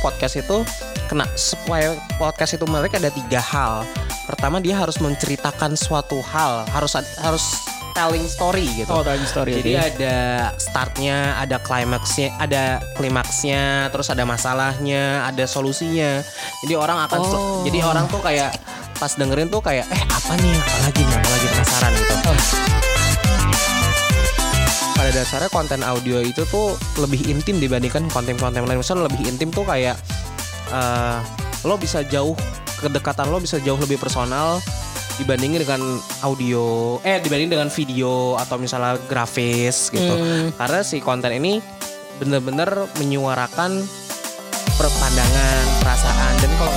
podcast itu kena supaya podcast itu menarik ada tiga hal. Pertama dia harus menceritakan suatu hal, harus harus telling story gitu. Oh, telling story, Jadi oke. ada startnya, ada klimaksnya, ada klimaksnya, terus ada masalahnya, ada solusinya. Jadi orang akan Oh. jadi orang tuh kayak pas dengerin tuh kayak eh apa nih, apa lagi nih, apa lagi penasaran gitu. Pada dasarnya konten audio itu tuh lebih intim dibandingkan konten-konten lain. Misalnya lebih intim tuh kayak eh, lo bisa jauh kedekatan lo bisa jauh lebih personal dibandingin dengan audio eh dibanding dengan video atau misalnya grafis gitu Hmm. karena si konten ini bener-bener menyuarakan perpandangan perasaan dan kalau